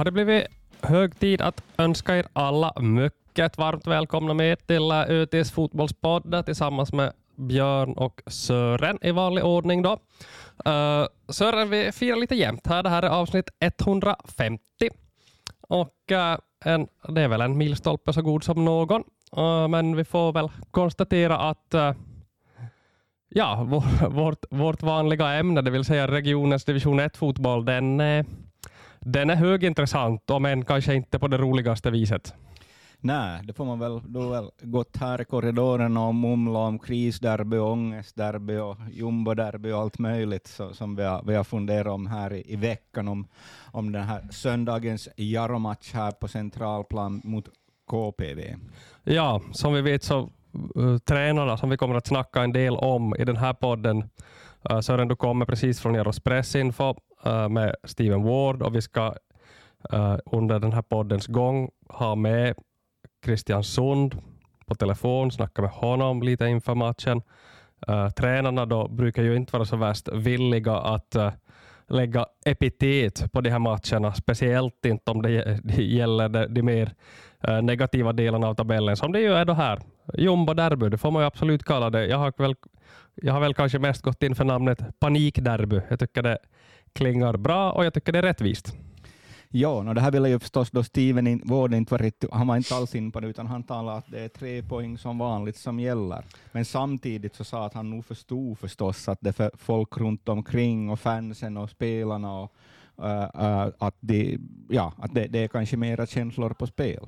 Då har det blivit hög tid att önska er alla mycket varmt välkomna med till eh, ÖTs fotbollspodd eh, tillsammans med Björn och Sören i vanlig ordning. Då. Uh, Sören, vi firar lite jämnt här. Det här är avsnitt 150. Och uh, en, det är väl en milstolpe så god som någon. Uh, men vi får väl konstatera att ja, vår, vårt, vårt vanliga ämne, det vill säga regionens division 1-fotboll, den den är högintressant, om än kanske inte på det roligaste viset. Nej, det får man väl, då väl gått här i korridorerna och mumla om krisderby, ångestderby och jumboderby och allt möjligt så, som vi har, vi har funderat om här i, i veckan om, om den här söndagens Jaro-match här på centralplan mot KPV. Ja, som vi vet så uh, tränarna som vi kommer att snacka en del om i den här podden. Uh, Sören, du kommer precis från Jaros pressinfo Eh, med Steven Ward och vi ska uh, under den här poddens gång ha med Christian Sund på telefon, snacka med honom lite inför matchen. Uh, tränarna då brukar ju inte vara så värst villiga att uh, lägga epitet på de här matcherna, speciellt inte om det, gäller de, de mer uh, negativa delarna av tabellen, som det ju är då här. Jumbo derby, det får man ju absolut kalla det. Jag har väl, jag har väl kanske mest gått in för namnet panikderby. Jag tycker det klingar bra och jag tycker det är rättvist. Ja, och det här ville ju förstås då Steven Ward inte varit, han var inte alls in på det, utan han talade att det är tre poäng som vanligt som gäller. Men samtidigt så sa att han nog förstod förstås att det för folk runt omkring och fansen och spelarna och uh, uh, att, det, ja, att det, det är kanske mera känslor på spel.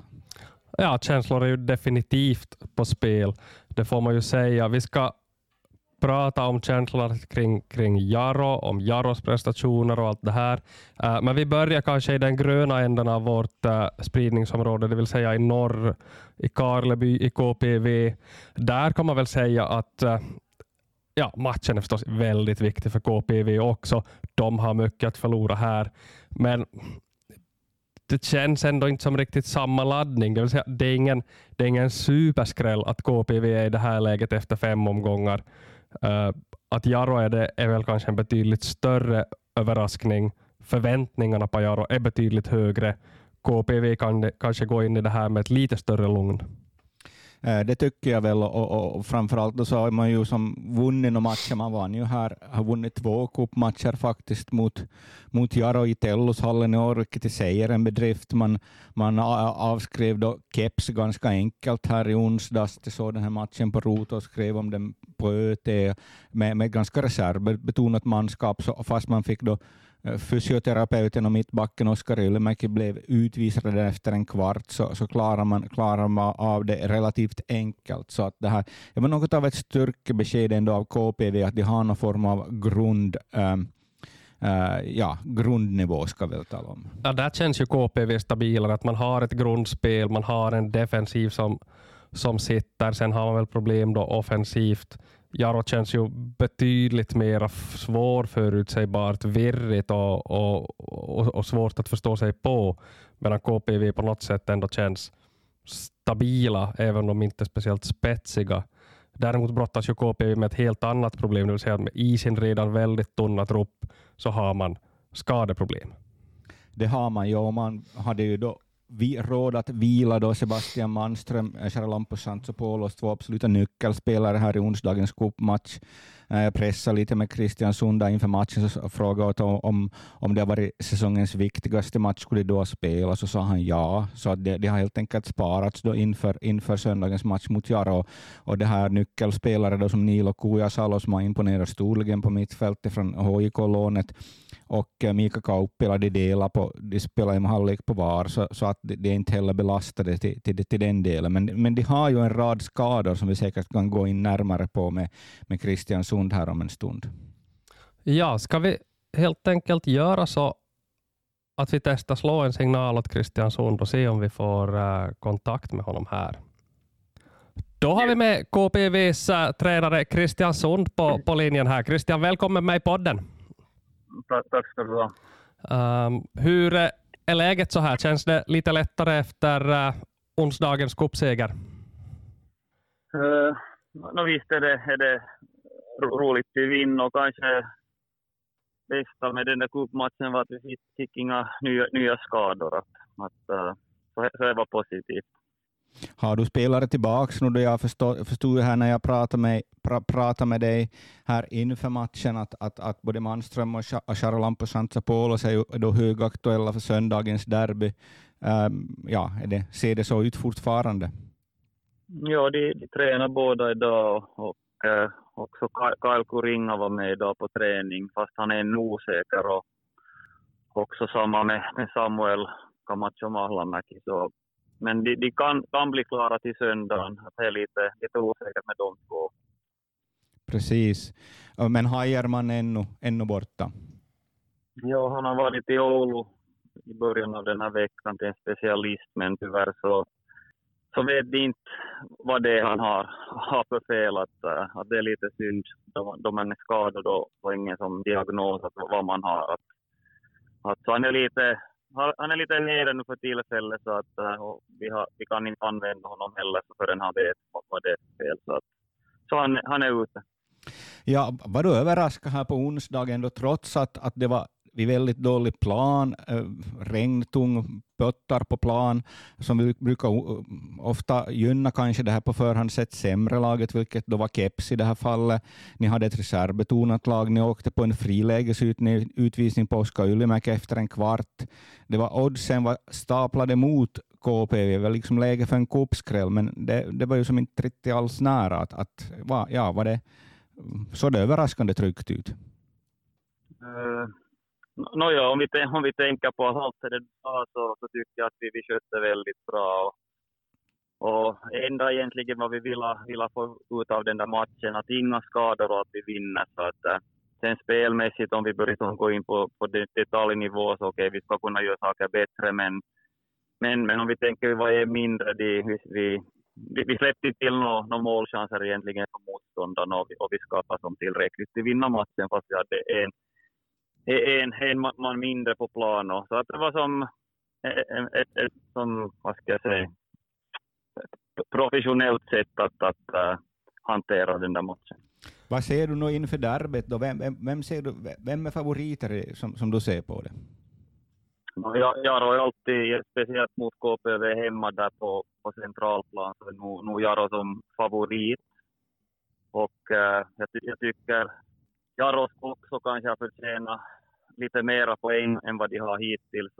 Ja, känslor är ju definitivt på spel. Det får man ju säga. Vi ska prata om känslor kring, kring Jaro, om Jaros prestationer och allt det här. Uh, men vi börjar kanske i den gröna änden av vårt uh, spridningsområde, det vill säga i norr, i Karleby, i KPV. Där kan man väl säga att uh, ja, matchen är förstås väldigt viktig för KPV också. De har mycket att förlora här. Men det känns ändå inte som riktigt samma laddning. Det, vill säga, det, är ingen, det är ingen superskräll att KPV är i det här läget efter fem omgångar. Uh, att Jaro är det är väl kanske en betydligt större överraskning. Förväntningarna på Jaro är betydligt högre. KPV kan kanske gå in i det här med ett lite större lugn. Eh, det tycker jag väl och, och, och framförallt då så har man ju som vunnit några matcher. Man vann ju här, har vunnit två cupmatcher faktiskt mot, mot Jaro i Tellushallen i år, vilket i sig är en bedrift. Man, man avskrev då Keps ganska enkelt här i onsdags. Jag såg den här matchen på Rot och skrev om den på ÖT med, med ganska reservbetonat manskap, så fast man fick då Eh, fysioterapeuten och mittbacken Oskar Ylmäki blev utvisad efter en kvart, så, så klarar, man, klarar man av det relativt enkelt. Så att det, här, det var något av ett styrkebesked ändå av KPV att de har någon form av grund um, Uh, ja, grundnivå ska vi tala om. Ja, där känns ju KPV stabilare, att man har ett grundspel, man har en defensiv som, som sitter, sen har man väl problem då offensivt. Jaro känns ju betydligt mer svårförutsägbart, virrigt och, och, och, och, svårt att förstå sig på, medan KPV på något sätt ändå känns stabila, även om de inte är speciellt spetsiga. Däremot brottas ju KPV med ett helt annat problem, det vill säga att i sin redan väldigt tunna trupp så har man skadeproblem. Det har man ju, och man hade ju då vi råd att vila då Sebastian Manström, Charalampus eh, Santsopoulos, två absoluta nyckelspelare här i onsdagens cupmatch. Eh, jag pressade lite med Christian Sunda inför matchen och frågade om, om det har varit säsongens viktigaste match, skulle då spela, så sa han ja. Så det, det har helt enkelt sparats då inför, inför söndagens match mot Jaro. Och det här nyckelspelare då som Nilo Kujasalo som har imponerat storligen på mittfältet från HIK-lånet och eh, Mika Kauppila, de delar på, de spelar en halvlek på var, så, så att de, de är inte heller belastade till, till, till den delen. Men, men de har ju en rad skador som vi säkert kan gå in närmare på med, med Christian Sund här om en stund. Ja, ska vi helt enkelt göra så att vi testar slå en signal åt Christian Sund och se om vi får uh, kontakt med honom här. Då har vi med KPVs uh, eh, tränare Christian Sund på, på linjen här. Christian, välkommen med i podden. Tack, tack ska du ha. Um, hur är läget så här? Känns det lite lättare efter uh, onsdagens cupseger? Uh, no, visst är det, är det roligt att vinna och kanske bästa med den där cupmatchen var att vi fick, inga nya, nya skador. Att, att, uh, så, det var positivt. Har du spelare tillbaka nu då jag förstod, förstod här när jag pratade med, pra, pratade med dig här inför matchen att, att, att både Manström och Charalampus Santsapolos är då högaktuella för söndagens derby. Um, ja, det, ser det så ut fortfarande? Ja, de, de tränar båda idag och eh, också Kyle Kuringa var med idag på träning fast han är en osäker och också samma med, med Samuel Camacho Mahlamäki. Så men de, de kan, kan bli klara till söndagen. Det är lite, lite osäkert med de två. Precis. Men Hajerman är ännu, ännu borta? Ja, han har varit i Oulu i början av den här veckan till en specialist, men tyvärr så, så vet de inte vad det är han har, har för fel. Att, eh, att det är lite synd. De, de är skadade och ingen som diagnos att vad man har. Att, att, så han är lite han är lite nere nu för tillfället så att eh, vi, har, vi kan inte använda honom heller förrän han vet vad det är fel. Så, att, så han, han är ute. Ja, var du överraskad här på onsdagen då trots att, att det var vid väldigt dålig plan, eh, regntung, pöttar på plan, som vi brukar eh, ofta gynna kanske det här på förhand sett sämre laget, vilket då var Keps i det här fallet. Ni hade ett reservbetonat lag, ni åkte på en frilägesutvisning på Oskar Ylimäki efter en kvart. Det var oddsen var staplade mot KPV, det var liksom läge för en kuppskräll, men det, det var ju som inte riktigt alls nära. Att, att, ja, var det, såg det överraskande tryggt ut? Uh Nåja, om vi, om vi tänker på att allt det bra så, så tycker jag att vi, vi skötte väldigt bra. Och, och enda egentligen vad vi ville, ville få ut av den där matchen, att inga skador och att vi vinner. Så att, sen spelmässigt, om vi börjar gå in på, på detaljnivå, så okej, okay, vi ska kunna göra saker bättre, men, men, men om vi tänker vad är mindre, de, vi, vi, vi släppte till några no målchanser egentligen för motståndarna och vi, och vi skapade som tillräckligt till vinna matchen, fast vi hade en en, en man mindre på plan. Så att det var som ett, ett, ett som, vad ska jag säga, professionellt sätt att, att uh, hantera den där matchen. Vad ser du nu inför derbyt då? Vem, vem, vem, ser du, vem är favoriter som, som du ser på det? Jag, jag har alltid, speciellt mot KPV hemma där på, på centralplan, så nog, nog Jaro som favorit. Och uh, jag, jag tycker Jaros också kanske har förtjänat lite mera poäng än vad de har hittills,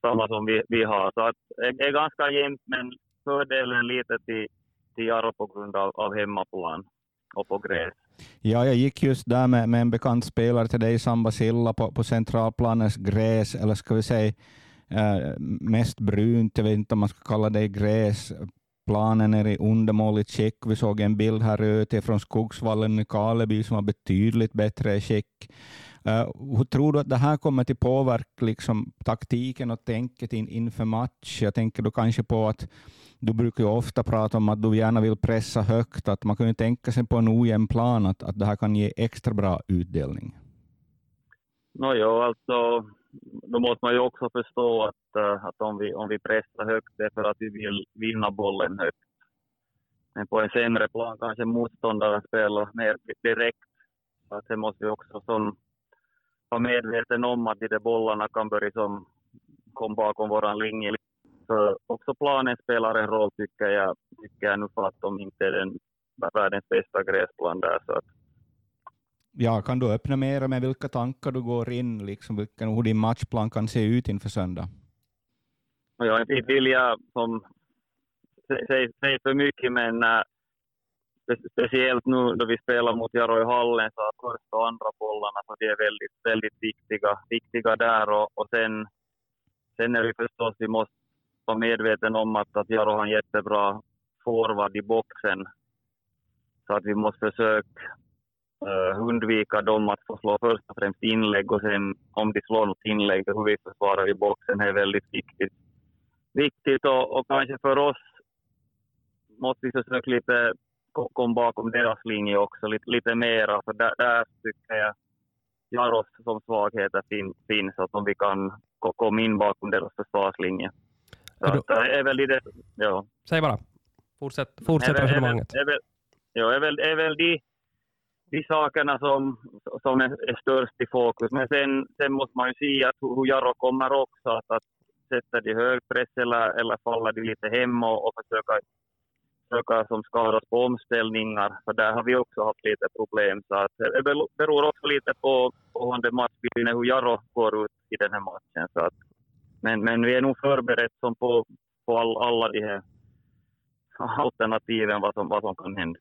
samma som vi, vi har. Så att det är ganska jämnt, men fördelen lite till, till Jaro på grund av, av hemmaplan och på gräs. Ja, jag gick just där med, med en bekant spelare till dig, Samba Silla, på, på centralplanens gräs, eller ska vi säga eh, mest brunt, jag vet inte om man ska kalla det gräs, planen är i undermåligt skick. Vi såg en bild här ute från Skogsvallen i Karleby som var betydligt bättre i skick. Uh, eh, hur tror du att det här kommer att påverka liksom, taktiken och tänket in, inför match? Jag tänker då kanske på att du brukar ju ofta prata om att du gärna vill pressa högt, att man kan ju tänka sig på en ojämn plan att, att det här kan ge extra bra utdelning. Nåja, alltså då måste man ju också förstå att, eh, att om, vi, om vi pressar högt det är för att vi vill vinna bollen högt. Men på en sämre plan kanske motståndaren spelar mer direkt. Så att det måste vi också som, vara medveten om att de där bollarna kan börja som, komma bakom våran linje. Så också planen spelar en roll tycker jag, tycker jag nu för att de inte är den världens bästa gräsplan där. Så att, Ja, kan du öppna mer med vilka tankar du går in, liksom, vilken, hur din matchplan kan se ut inför söndag? Jag vill jag som, säga för mycket, men äh, speciellt nu då vi spelar mot Jaro i hallen, så är första och andra bollarna, så de är väldigt, väldigt viktiga, viktiga där. Och, och sen, sen är vi förstås, vi måste vara medvetna om att, att Jaro har en jättebra forward i boxen. Så att vi måste försöka uh, undvika dem att få slå först och främst inlägg och sen om de slår något inlägg, hur vi försvarar i boxen är väldigt viktigt. Viktigt och, och kanske för oss måste vi försöka lite komma bakom deras linje också lite, lite mera, för där, där tycker jag Jaros som svagheter fin, finns, att om vi kan komma in bakom deras försvarslinje. Så att, är väl det, ja. Säg bara. Fortsätt, fortsätt resonemanget. Är väl, ja, är väl, är väl de de sakerna som, som är, är störst i fokus. Men sen, sen måste man ju se att hur Jarro kommer också. Att, att sätta de hög press eller, eller faller de lite hem och, och försöka, försöka som skadas på omställningar. För där har vi också haft lite problem. Så att, det beror också lite på, på hur matchbilden hur Jarro går ut i den här matchen. Så att, men, men vi är nog förberedda på, på all, alla de här alternativen vad som, vad som kan hända.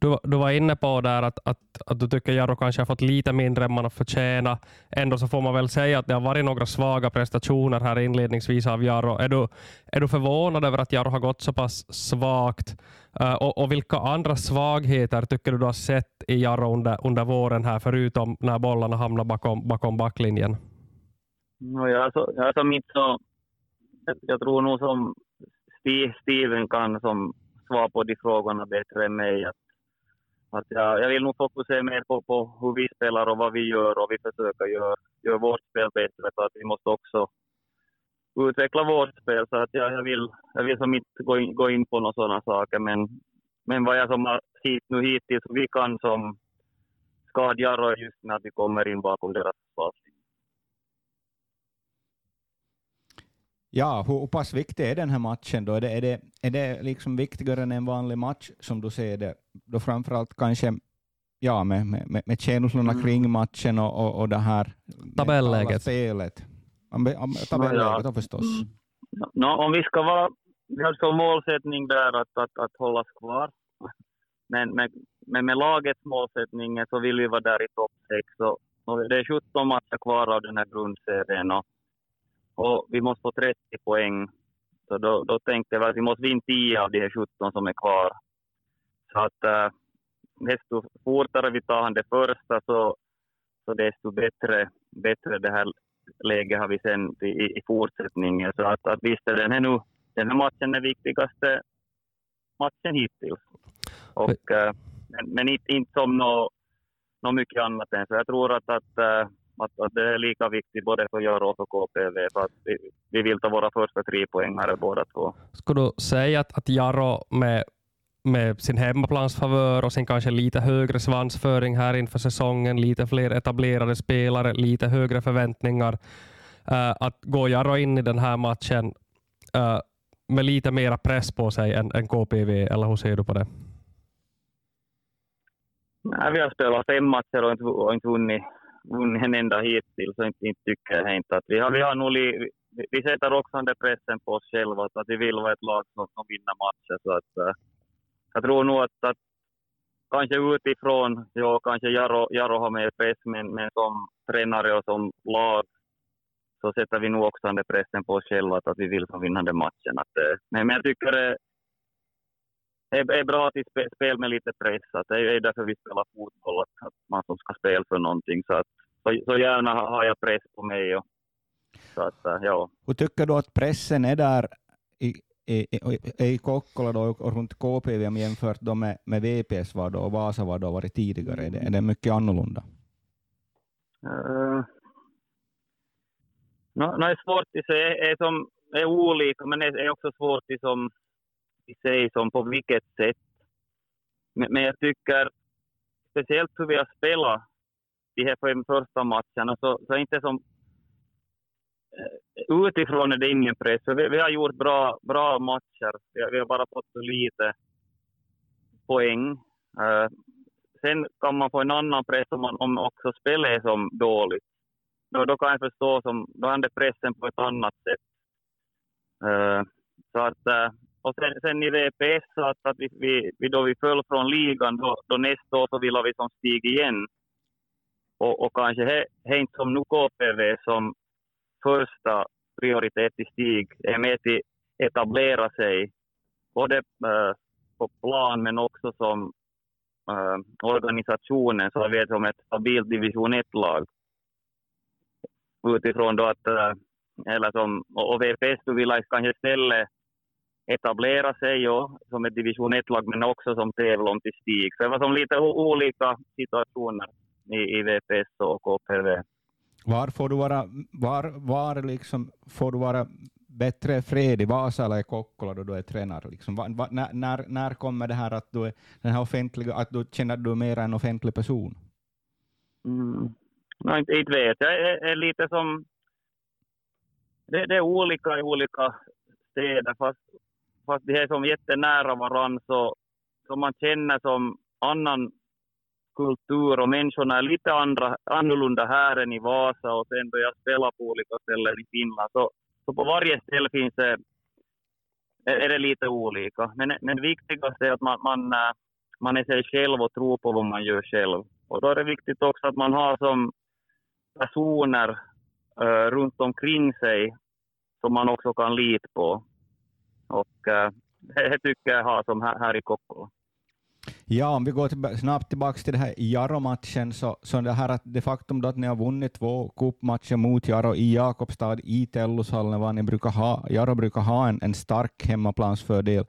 Du, du var inne på där att, att, att du tycker Jarro kanske har fått lite mindre än man har förtjänat. Ändå så får man väl säga att det har varit några svaga prestationer här inledningsvis av Jarro. Är du, är du förvånad över att Jarro har gått så pass svagt? Uh, och, och, vilka andra svagheter tycker du du har sett i Jarro under, under våren här, förutom när bollarna hamnar bakom, bakom backlinjen? No, jag, så, jag, alltså mitt så, jag tror nog som Steven kan som svara på de frågorna bättre än mig. Att, att jag, jag vill nog fokusera mer på, på hur vi spelar och vad vi gör och vi försöker göra gör vårt spel bättre. För att vi måste också utveckla vårt spel. Så att jag, jag, vill, jag vill som inte gå in, gå in på några sådana saker. Men, men vad jag som har hit, nu hittills, vi kan som skadjar just när vi kommer in bakom deras försvarslinje. Ja, hur pass viktig är den här matchen då? Är det, är det, är det liksom viktigare än en vanlig match som du ser det? Då framförallt kanske ja, med, med, med känslorna mm. kring matchen och, och, och det här tabelläget. spelet. Tabelläget ja. förstås. Mm. No, om vi ska vara, vi har som målsättning där att, att, att hållas kvar. Men med, men med lagets målsättning så vill vi vara där i topp 6. det är 17 matcher kvar av den här grundserien. Och och vi måste få 30 poäng. Så då, då tänkte vi att vi måste vinna 10 av de här 17 som är kvar. Så att äh, desto fortare vi tar det första så, så desto bättre, bättre det här läget har vi sen i, i fortsättningen. Så att, att visst är den här, nu, den här matchen den viktigaste matchen hittills. Och, äh, men, men inte, inte som något nå mycket annat än så. Jag tror att, att äh, att, att det är lika viktigt både för Jaro och för KPV. För att vi, vi vill ta våra första tre poängare båda två. Skulle du säga att, att Jaro med, med sin hemmaplansfavör och sin kanske lite högre svansföring här inför säsongen, lite fler etablerade spelare, lite högre förväntningar, uh, att gå Jaro in i den här matchen uh, med lite mera press på sig än, än KPV, eller hur ser du på det? Nej, vi har spelat fem matcher och inte, och inte vunnit vunnit en enda hittills, så inte, inte tycker jag inte att vi har, vi har nog li, vi sätter också den pressen på oss själva, att vi vill vara ett lag som, som vinner matcher. Så att, eh, jag tror nog att, att kanske utifrån, ja, kanske Jaro, Jaro har mer press, men, men som tränare och som lag så sätter vi nog också den pressen på oss själva att, att vi vill vinna vinnande matchen. Att, eh, men, men jag tycker eh, det, är, bra till spel, med lite press. Att det är därför vi spelar fotboll, att, man som ska spela för någonting. Så, att, så, så gärna har jag press på mig. Och, så att, äh, ja. Hur tycker du att pressen är där i, i, i, i Kokkola då, och runt KPV jämfört då med, med VPS var då, och Vasa var då varit tidigare? Är det, är det mycket annorlunda? Uh, no, no, är svårt att säga. Är, som, är olika, men det är också svårt att som i sig som på vilket sätt. Men, men jag tycker speciellt hur vi har spelat de här fem första matcherna så, så inte som eh, utifrån är det ingen press. Vi, vi, har gjort bra, bra matcher. Vi, vi har bara fått så lite poäng. Uh, sen kan man få en annan press om, man, om också spelet är som dåligt. Då, då kan jag förstå som, då är det pressen på ett annat sätt. Uh, så att uh, och sen, sen i VPS, att, att vi, vi, då vi föll från ligan, då, då nästa år så ville vi som stig igen. Och, och kanske det är inte som nu KPV som första prioritet i stig är med till etablera sig, både äh, på plan men också som äh, organisationen, så vi är som ett stabilt division 1-lag. Utifrån då att, äh, eller som, och, VPS du vill kanske istället etablera sig ja, som ett division 1-lag, men också som tävla om till stig. Så det var som lite olika situationer i, i VPS och KPV. Var får du vara, var, var liksom får du vara bättre fred i Vasa eller i Kokkola då du är tränare? Liksom, va, va, när, när, när kommer det här att du, är, den här offentliga, att du känner att du är mer en offentlig person? Mm. No, inte, inte vet jag. är, är lite som... Det, det, är olika i olika städer, fast, fast de är som jättenära varandra, så, så man känner som annan kultur och människorna är lite andra, annorlunda här än i Vasa och sen då jag spelar på olika ställen i Finland så, så på varje ställe finns det, är det lite olika. Men, men det viktigaste är att man, man, man är sig själv och tror på vad man gör själv. Och då är det viktigt också att man har som personer uh, runt omkring sig som man också kan lita på. Och uh, det, tycker jag har som här, här i Kokkola. Ja, om vi går till, snabbt tillbaka till det här Jaro-matchen, så, så det här att det faktum att ni har vunnit två cupmatcher mot Jaro i Jakobstad i Tellushallen, vad ni brukar ha, Jaro brukar ha en, en stark hemmaplansfördel.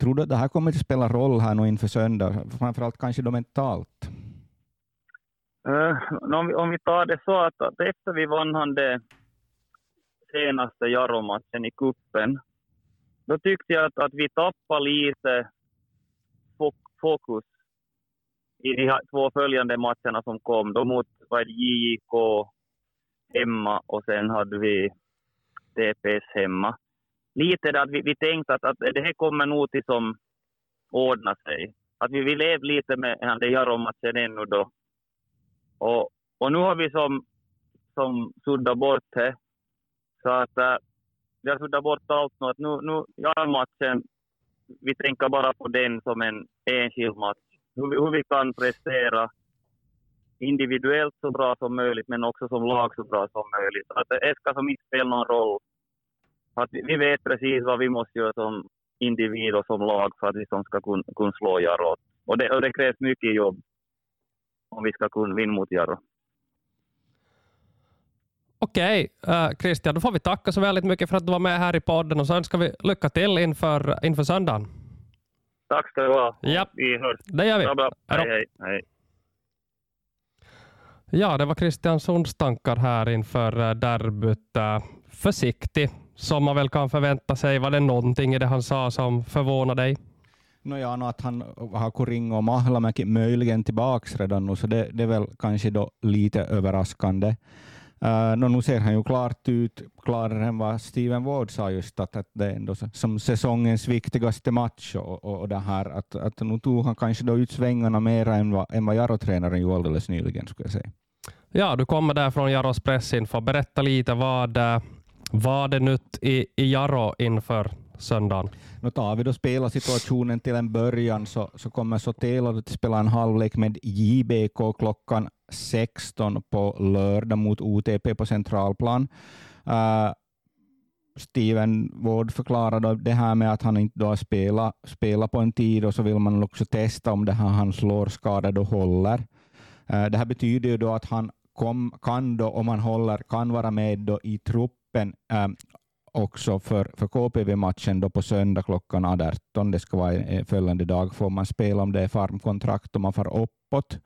Tror du att det här kommer att spela roll här nu inför söndag, framförallt kanske då mentalt? Uh, om, vi, om vi tar det så att, att efter vi vann han det senaste Jaro-matchen i kuppen, då tyckte jag att, att vi tappade lite fokus i de två följande matcherna som kom. Då mot JJK hemma och sen hade vi TPS hemma. Lite där att vi, vi tänkte att, att det här kommer nog till som ordna sig. Att vi, vi levde lite med den Jaro-matchen ännu då. Och, och nu har vi som, som suddat bort det. Så att äh, vi har suddat bort allt nu. Att nu, nu matchen, vi tänker bara på den som en enskild match. Hur, hur vi kan prestera individuellt så bra som möjligt, men också som lag så bra som möjligt. Att det ska som inte spela någon roll. Att vi vet precis vad vi måste göra som individ och som lag för att vi ska kunna, kun slå Jarro. Och det, och det krävs mycket jobb om vi ska kunna vinna mot Jarro. Okej, uh, Christian, då får vi tacka så väldigt mycket för att du var med här i podden och så önskar vi lycka till inför, inför söndagen. Tack ska du ha. Ja. Vi hörs. Det gör vi. Bra, bra. Hej, hej, hej. Ja, det var Christian Sunds tankar här inför eh, derbyt. Eh, försiktig, som man väl kan förvänta sig. Var det någonting i det han sa som förvånade dig? Nåja, no, att han har Kuringo och Mahlamäki möjligen tillbaka redan nu, så det, det är väl kanske då lite överraskande. Uh, no, nu ser han ju klart ut, klarare än vad Steven Ward sa just, att, att det är ändå som säsongens viktigaste match och, och, och det här att, att nu tog han kanske då ut svängarna mer än vad, än vad Jaro-tränaren gjorde alldeles nyligen, skulle jag säga. Ja, du kommer där från Jaros pressinfo. Berätta lite, vad eh, vad det nytt i, i Jaro inför söndagen? Nu tar vi då spelarsituationen till en början, så, så kommer Sotelo att spela en halvlek med JBK klockan 16 på lördag mot OTP på centralplan. Uh, Steven Ward förklarade det här med att han inte har spelat, spelat på en tid och så vill man också testa om det här hans lårskada då håller. Uh, det här betyder ju då att han kom, kan då, om han håller, kan vara med då i truppen um, också för, för KPV-matchen då på söndag klockan 18. Det ska vara följande dag får man spela om det är farmkontrakt och man far uppåt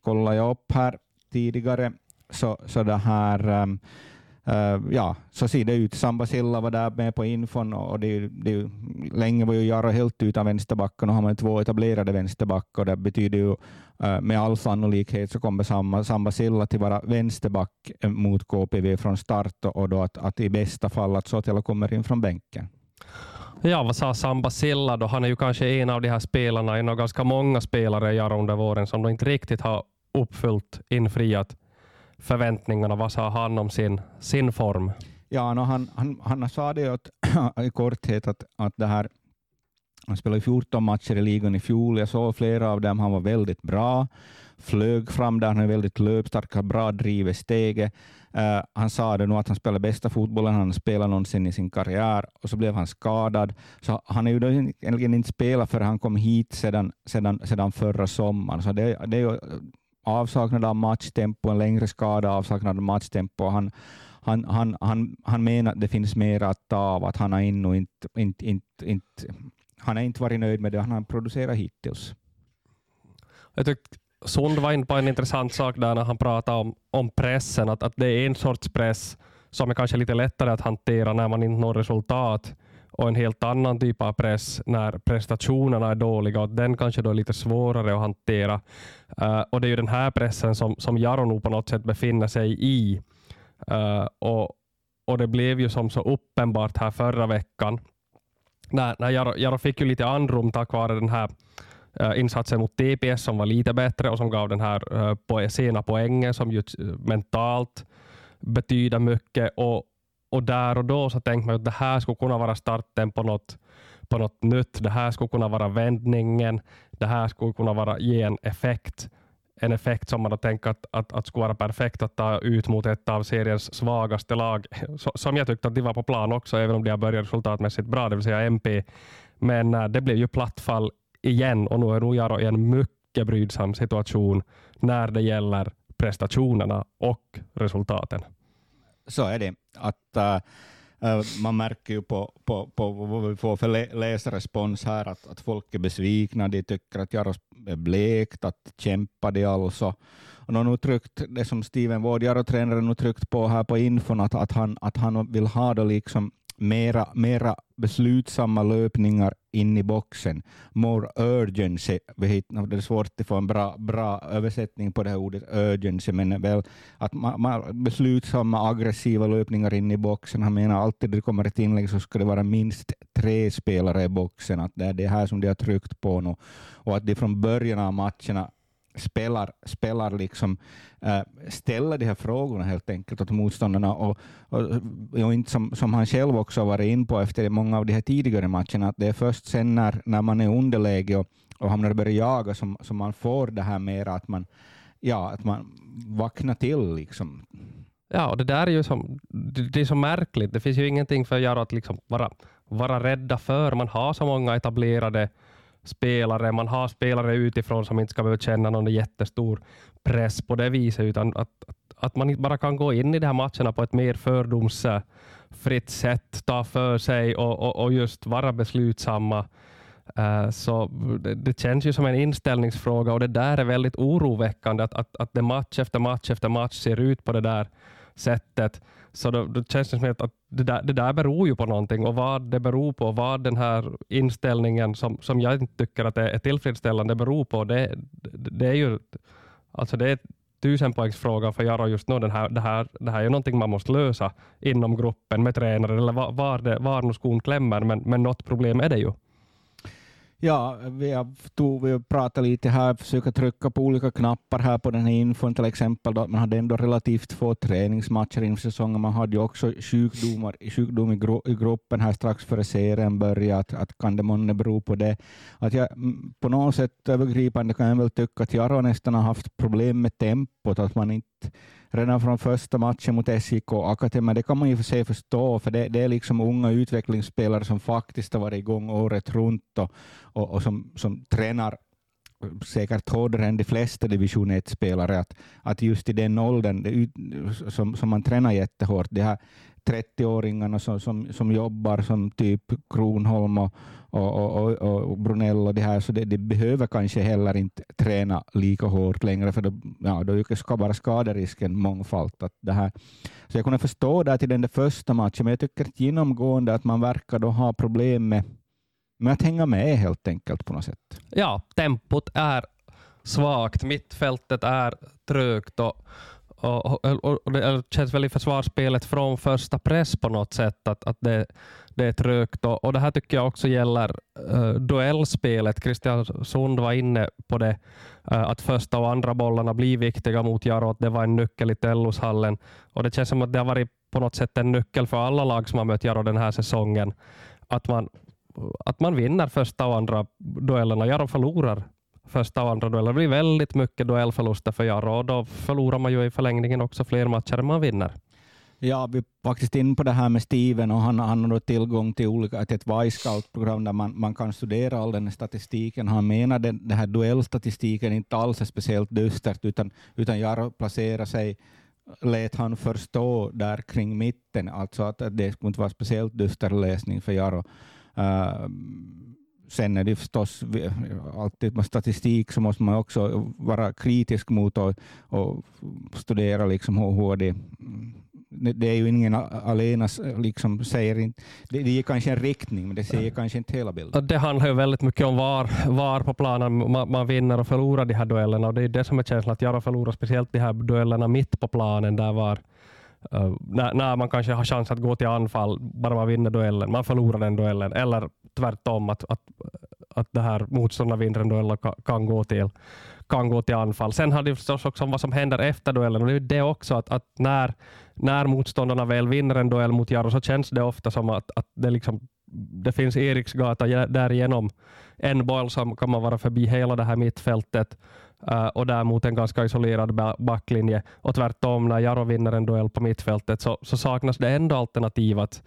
kollar jag upp här tidigare så, så det här um, Uh, ja, så ser det ut. Samba Silla var där med på infon och det, det, länge var ju Jaro helt utan vänsterbacken och har man två etablerade vänsterbackar och det betyder ju uh, med all sannolikhet så kommer Samba, Samba Silla till vara vänsterback eh, mot KPV från start och då att, att i bästa fall att Sotelo kommer in från bänken. Ja, vad sa Samba Silla då? Han är ju kanske en av de här spelarna, en av ganska många spelare i Jaro under våren som då inte riktigt har uppfyllt, infriat förväntningarna. Vad sa han om sin, sin form? Ja, no, han, han, han sa det att, i korthet att, att det här, han spelade 14 matcher i ligan i fjol. Jag såg flera av dem. Han var väldigt bra, flög fram där, han är väldigt löpstark, har bra driv i steget. Uh, eh, han sa det nu att han spelar bästa fotbollen han spelat någonsin i sin karriär och så blev han skadad. Så han är ju egentligen inte spelat för han kom hit sedan, sedan, sedan förra sommaren. Så det, det är ju avsaknad av matchtempo, en längre skada, avsaknad av matchtempo. Han, han, han, han, han menar att det finns mer att ta av, att han har ännu inte, inte, inte, inte, han har inte varit nöjd med det han har producerat hittills. Jag tyckte Sund var inne på en intressant sak där när han pratade om, om pressen, att, att det är en sorts press som är kanske lite lättare att hantera när man inte når resultat och en helt annan typ av press när prestationerna är dåliga och den kanske då är lite svårare att hantera. Uh, och Det är ju den här pressen som, som Jaro nog på något sätt befinner sig i. Uh, och, och Det blev ju som så uppenbart här förra veckan. När, när Jaro, Jaro fick ju lite andrum tack vare den här uh, insatsen mot TPS som var lite bättre och som gav den här uh, sena poängen som ju mentalt betyder mycket. Och, och där och då så tänkte man att det här skulle kunna vara starten på något, på något nytt. Det här skulle kunna vara vändningen. Det här skulle kunna vara, ge en effekt. En effekt som man har tänkt att, att, att skulle vara perfekt att ta ut mot ett av seriens svagaste lag. Som jag tyckte att de var på plan också, även om de har börjat resultatmässigt bra, det vill säga MP. Men eh, det blev ju plattfall igen och nu är nog Jaro i en mycket brydsam situation när det gäller prestationerna och resultaten så är det. Att, äh, äh man märker ju på, på, på vad vi får för läsrespons här att, att folk är besvikna, de tycker att Jaros är blekt, att kämpa de alltså. Och nu tryckt, det som Steven Ward, Jaro-tränaren, nu tryckt på här på infon, att, att, han, att han vill ha det liksom mera, mera beslutsamma löpningar in i boxen. More urgency. Det är svårt att få en bra, bra översättning på det här ordet urgency, men väl att man, man, beslutsamma aggressiva löpningar in i boxen. Han menar alltid när det kommer ett inlägg så ska det vara minst tre spelare i boxen. Att det är det här som de har tryckt på nu och att de från början av matcherna spelar, spelar liksom, äh, ställer de här frågorna helt enkelt åt motståndarna och, och, och inte som, som han själv också varit in på efter många av de här tidigare matcherna, att det är först sen när, när man är underläge och, och hamnar börjar jaga som, som man får det här mera att man, ja, att man vaknar till. Liksom. Ja, och det där är ju som, det, det är så märkligt. Det finns ju ingenting för Jaro att liksom vara, vara rädda för. Man har så många etablerade spelare. Man har spelare utifrån som inte ska behöva känna någon jättestor press på det viset, utan att, att, att man inte bara kan gå in i de här matcherna på ett mer fördomsfritt sätt, ta för sig och, och, och just vara beslutsamma. Uh, så det, det, känns ju som en inställningsfråga och det där är väldigt oroväckande att, att, att det match efter match efter match ser ut på det där sättet. Så då, då känns det som att det där, det där beror ju på någonting och vad det beror på, vad den här inställningen som, som jag inte tycker att det är tillfredsställande beror på, det, det, är ju alltså det är tusenpoängsfråga för Jaro just nu. Den här, det, här, det här är ju någonting man måste lösa inom gruppen med tränare eller var, var, det, var nu skon klämmer, men, men något problem är det ju. Ja, vi har, tog, vi pratat lite här, försöka trycka på olika knappar här på den här infon, till exempel då, man hade ändå relativt få träningsmatcher inför säsongen. Man hade ju också sjukdomar, sjukdom i, gro, i gruppen här strax före serien började. Att, att kan det månne bero på det? Att jag, på något sätt övergripande kan jag väl tycka att Jaro nästan har haft problem med tempot, att man inte redan från första matchen mot SJK Akatema. Det kan man ju för sig förstå, för det, det, är liksom unga utvecklingsspelare som faktiskt har varit igång året runt och, och, och som, som tränar säkert hårdare än de flesta division 1-spelare, att, att just i den åldern som, som man tränar jättehårt, det här 30-åringarna som, som, som jobbar som typ Kronholm och, och, och, och Brunell och det här, så de, de behöver kanske heller inte träna lika hårt längre, för då, ja, då ökar bara skaderisken mångfalt. Det här. Så jag kunde förstå det till den där första matchen, men jag tycker att genomgående att man verkar då ha problem med, med att hänga med helt enkelt på något sätt. Ja, tempot är svagt, mittfältet är trögt och och, och, och, det känns väl i försvarsspelet från första press på något sätt att, att det, det är trögt. Och, och det här tycker jag också gäller uh, duellspelet. Christian Sund var inne på det, uh, att första och andra bollarna blir viktiga mot Jaro, att det var en nyckel i Tellushallen. Och det känns som att det har varit på något sätt en nyckel för alla lag som har mött Jaro den här säsongen. Att man, att man vinner första och andra duellerna. Jaro förlorar första och andra dueller. Det blir väldigt mycket duellförluster för Jarro och då förlorar man ju i förlängningen också fler matcher än man vinner. Ja, vi är faktiskt inne på det här med Steven och han, han har då tillgång till, olika, till ett Y-scout-program där man, man kan studera all den här statistiken. Han menar den, den här duellstatistiken inte alls är speciellt dystert utan, utan Jarro placerar sig lät han förstå där kring mitten, alltså att det skulle inte vara speciellt dyster läsning för Jaro. Uh, Sen är det förstås alltid med statistik så måste man också vara kritisk mot och, och studera liksom hur, hur det, det är ju ingen alena liksom säger inte, det, det ger kanske en riktning, men det säger kanske inte hela bilden. Det handlar ju väldigt mycket om var, var på planen man, man vinner och förlorar de här duellerna, och det är det som är känslan att Jaro förlorar speciellt de här duellerna mitt på planen, där var Uh, när, när, man kanske har chans att gå till anfall, bara man vinner duellen, man förlorar den duellen, eller tvärtom, att, att, att det här motståndaren vinner en duell och kan, gå till, kan gå till anfall. Sen har det förstås också om vad som händer efter duellen, och det är det också, att, att när, när motståndarna väl vinner en duell mot Jaro så känns det ofta som att, att det, liksom, det finns Eriksgata därigenom en boll som kan man vara förbi hela det här mittfältet Eh, och däremot en ganska isolerad backlinje. Och tvärtom, när Jaro vinner en duell på mittfältet så, så saknas det ändå alternativ att,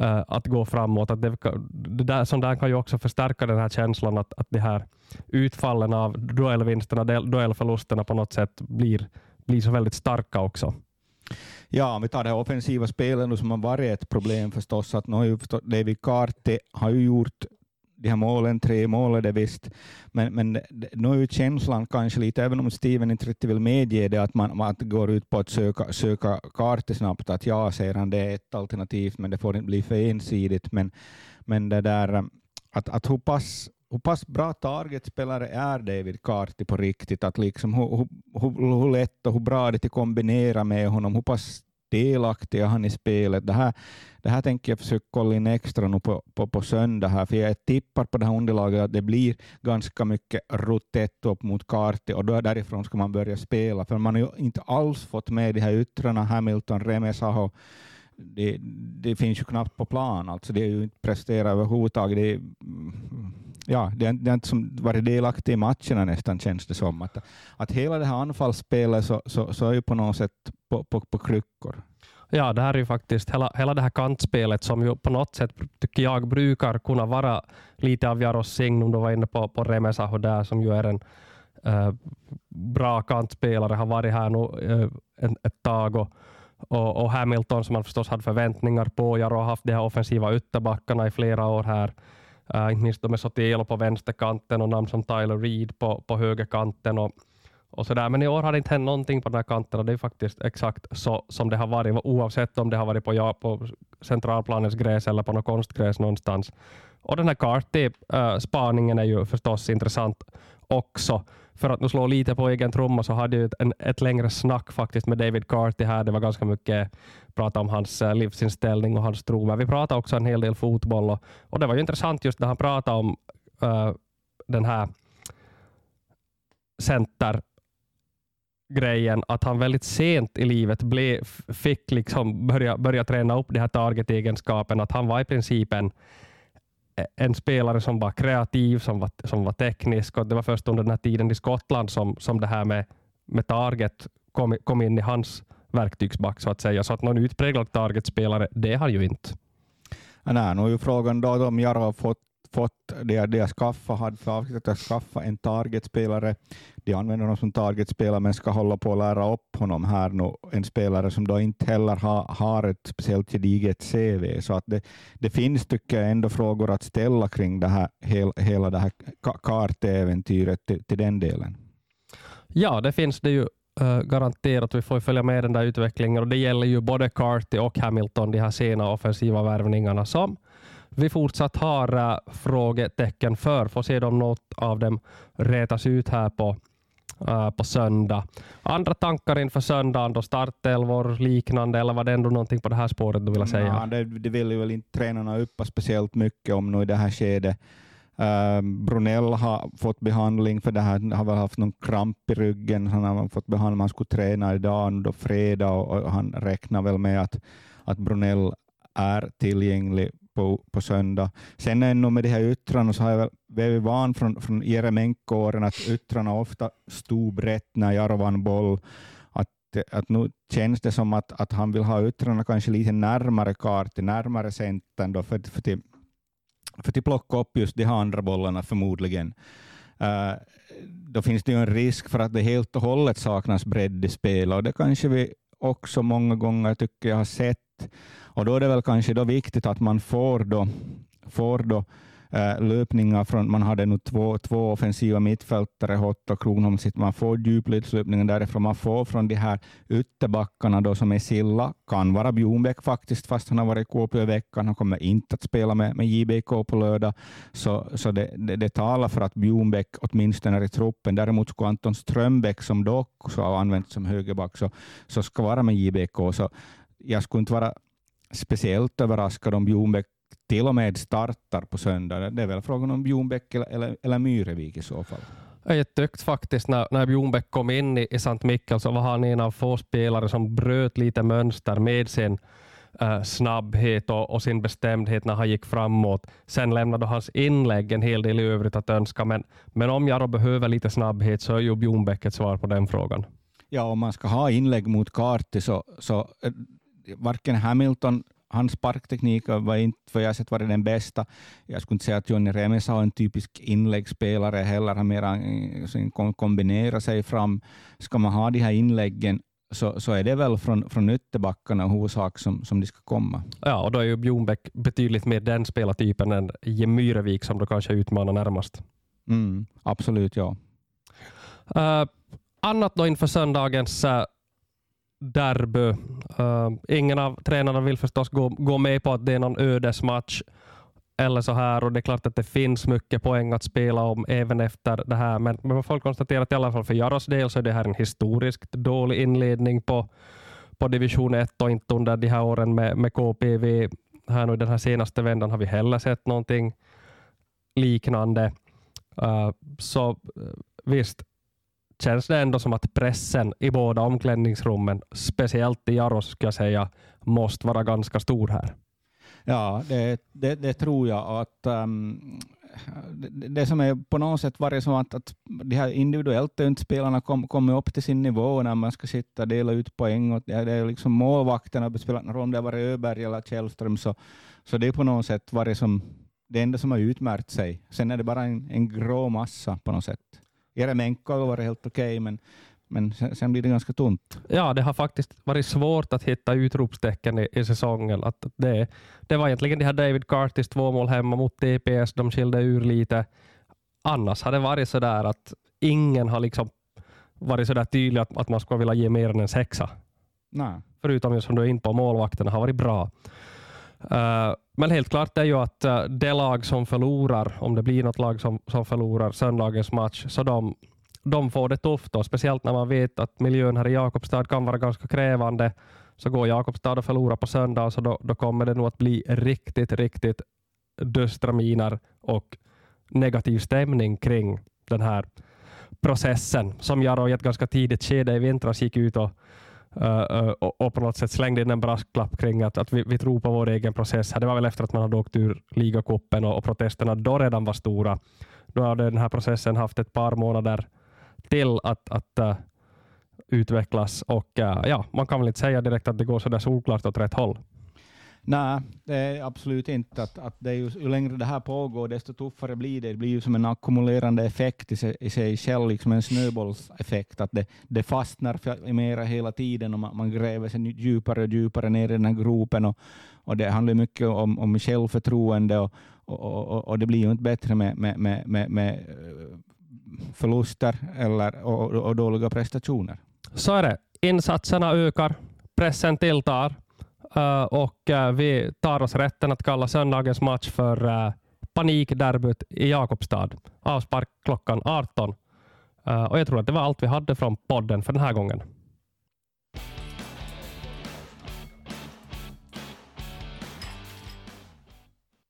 uh, att gå framåt. Att det, det där, sånt där kan ju också förstärka den här känslan att, att de här utfallen av duellvinsterna, duellförlusterna på något sätt blir, blir så väldigt starka också. Ja, om vi tar det offensiva spelet som har varit ett problem förstås, att nu David Karte har ju gjort de här målen, tre mål är det visst, men, men nu är ju känslan kanske lite, även om Steven inte riktigt vill medge det, att man, att går ut på att söka, söka kartor snabbt, att ja, säger han, det är ett alternativ, men det får inte bli för ensidigt. Men, men det där, att, att hur pass hur pass bra targetspelare är David Carty på riktigt? Att liksom, hur, hur, hur lätt och hur bra det är att kombinera med honom? Hur pass delaktig är han i spelet? Det här, det här tänker jag försöka kolla in extra nu på, på, på söndag, här, för jag tippar på det här underlaget att det blir ganska mycket rotett upp mot karti och då därifrån ska man börja spela, för man har ju inte alls fått med de här yttrarna, Hamilton, Remesaho, det, det, finns ju knappt på plan, alltså det är ju inte presterat överhuvudtaget. Det, är, ja, det, har det har inte som varit delaktig i matcherna nästan, känns det som. Att, att hela det här anfallsspelet så, så, så är ju på något sätt på, på, på kryckor. Ja, det här är ju faktiskt hela, hela det här kantspelet som ju på något sätt tycker jag brukar kunna vara lite av Jaros signum. Du var inne på, på Remesaho där som ju är en äh, bra kantspelare, har varit här nu äh, ett tag. Och, och, och, Hamilton som man förstås hade förväntningar på. Jaro har haft de här offensiva ytterbackarna i flera år här. Uh, inte minst med Sotil på vänsterkanten och namn som Tyler Reed på, på högerkanten. Och, och sådär. Men i år har det inte hänt någonting på den här kanten och det är faktiskt exakt så som det har varit, oavsett om det har varit på, ja, på centralplanens gräs eller på något konstgräs någonstans. Och den här Carty-spaningen är ju förstås intressant också. För att nu slå lite på egen trumma så hade jag ett, ett längre snack faktiskt med David Carty här. Det var ganska mycket prat om hans eh, livsinställning och hans tro. Men vi pratade också en hel del fotboll och, och det var ju intressant just när han pratade om uh, den här center grejen att han väldigt sent i livet ble, fick liksom börja, börja träna upp de här target-egenskapen. Att han var i princip en, en spelare som var kreativ, som var, som var teknisk. Och det var först under den här tiden i Skottland som, som det här med, med target kom, kom in i hans verktygsback så att säga. Så att någon utpräglad targetspelare, det har ju inte. Nej, nu är ju frågan då om Jaro har fått fått det det jag skaffat, hade för avsikt att skaffa en targetspelare. De använder honom som targetspelare men ska hålla på att lära upp honom här nu. En spelare som då inte heller har, har ett speciellt gediget CV. Så att det, det finns, tycker jag, ändå frågor att ställa kring det här, hel, hela det här kartäventyret till, till den delen. Ja, det finns det ju eh, garanterat. Vi får följa med den där utvecklingen och det gäller ju både Carty och Hamilton, de här sena offensiva värvningarna som vi fortsatt har äh, frågetecken för. Får se om något av dem rätas ut här på, Äh, på söndag. Andra tankar inför söndagen då? Startelvor, liknande, eller var det ändå någonting på det här spåret du ville säga? Ja, det, det vill ju väl inte tränarna uppa speciellt mycket om nu i det här skedet. Uh, Brunell har fått behandling för det här, han har väl haft någon kramp i ryggen, han har fått behandling, han skulle träna idag, då fredag, och, och han räknar väl med att, att Brunell är tillgänglig på, på söndag. Sen ännu med de här yttrarna så har jag blivit van från, från Jeremenko-åren att yttrarna ofta stod brett när jag vann boll. Att, att nu känns det som att, att han vill ha yttrarna kanske lite närmare kartan, närmare centern då för, för, till, för att plocka upp just de här andra bollarna förmodligen. Uh, då finns det ju en risk för att det helt och hållet saknas bredd i spelet och det kanske vi också många gånger tycker jag har sett och då är det väl kanske då viktigt att man får då, får då uh, löpningar. Från, man hade nu två, två offensiva mittfältare, Hott och Kronholm. Man får djupledslöpningen därifrån. Man får från de här ytterbackarna då, som är Silla, kan vara Bjornbäck faktiskt, fast han har varit i KP i veckan. Han kommer inte att spela med, med JBK på lördag, så, så det, det, det talar för att Bjornbäck åtminstone är i truppen. Däremot ska Anton Strömbäck, som dock också har använts som högerback, så, så ska vara med JBK. Så jag skulle inte vara speciellt överraskad om Bjornbäck till och med startar på söndag. Det är väl frågan om Bjornbäck eller, eller, Myrevik i så fall. Jag tyckte faktiskt när, när Bjornbäck kom in i, i Sankt Mikkel så var han en av få spelare som bröt lite mönster med sin uh, snabbhet och, och, sin bestämdhet när han gick framåt. Sen lämnade hans inlägg en hel del i övrigt att önska, men, men om Jaro behöver lite snabbhet så är ju Bjornbäck ett svar på den frågan. Ja, om man ska ha inlägg mot Karti så, så eh, varken Hamilton hans sparkteknik var inte för jag sett varit den bästa. Jag skulle inte säga att Johnny Remes har en typisk inläggsspelare heller. Han mera eh, kombinerar sig fram. Ska man ha de här inläggen så, så är det väl från, från ytterbackarna huvudsak som, som de ska komma. Ja, och då är ju Bjornbäck betydligt mer den spelartypen än Myrevik som då kanske utmanar närmast. Mm, absolut, ja. Uh, annat då inför söndagens uh, derby. Uh, ingen av tränarna vill förstås gå, gå med på att det är någon ödesmatch eller så här. Och det är klart att det finns mycket poäng att spela om även efter det här. Men man får konstatera att i alla fall för Jaros del så är det här en historiskt dålig inledning på, på division 1 och inte under de här åren med, med KPV. Här nu den här senaste vändan har vi heller sett någonting liknande. Uh, så eh, visst, känns det ändå som att pressen i båda omklädningsrummen, speciellt i Jaros, ska jag säga, måste vara ganska stor här. Ja, det, det, det tror jag. att um, det, det, som är på något sätt varit som att, att de här individuellt inte spelarna kommit kom upp till sin nivå när man ska sitta och dela ut poäng. Och det, är liksom målvakterna spelat någon roll, om det har varit Öberg eller Källström, så, så det är på något sätt varit som det enda som har utmärkt sig. Sen är det bara en, en grå massa på något sätt. Jeremenko har varit helt okej, okay, men, men sen, sen, blir det ganska tunt. Ja, det har faktiskt varit svårt att hitta utropstecken i, i säsongen. Att det, det var egentligen de här David Cartys två mål hemma mot TPS, de skilde ur lite. Annars har det varit så där att ingen har liksom varit så där tydlig att, att man skulle vilja ge mer än en sexa. Nej. Förutom just som du är in på, målvakterna har varit bra. Eh, men helt klart är ju att eh, det lag som förlorar, om det blir något lag som, som förlorar söndagens match, så de, de får det tufft. Då. Speciellt när man vet att miljön här i Jakobstad kan vara ganska krävande. Så går Jakobstad och förlorar på söndag, så då, då kommer det nog att bli riktigt, riktigt dystra miner och negativ stämning kring den här processen som Jaro i ett ganska tidigt skede i vintras gick ut och Uh, och, och, på något sätt slängde in en brasklapp kring att, att vi, vi tror på vår egen process. Det var väl efter att man hade åkt ur ligacupen och, och protesterna då redan var stora. Då hade den här processen haft ett par månader till att, att uh, utvecklas och uh, ja, man kan väl inte säga direkt att det går så där solklart åt rätt håll. Nej, det är absolut inte. Att, att det är ju, ju längre det här pågår, desto tuffare blir det. Det blir ju som en ackumulerande effekt i sig, i sig själv, liksom en snöbollseffekt. Att det, det fastnar mera hela tiden och man, man gräver sig djupare och djupare ner i den här gropen. Och, och det handlar mycket om, om självförtroende och, och, och, och, det blir ju inte bättre med, med, med, med, med eh, förluster eller, och, och dåliga prestationer. Så är det. Insatserna ökar, pressen tilltar Eh, och eh, vi tar oss rätten att kalla söndagens match för uh, panikderbyt i Jakobstad. Avspark klockan 18. och jag tror att det var allt vi hade från podden för den här gången.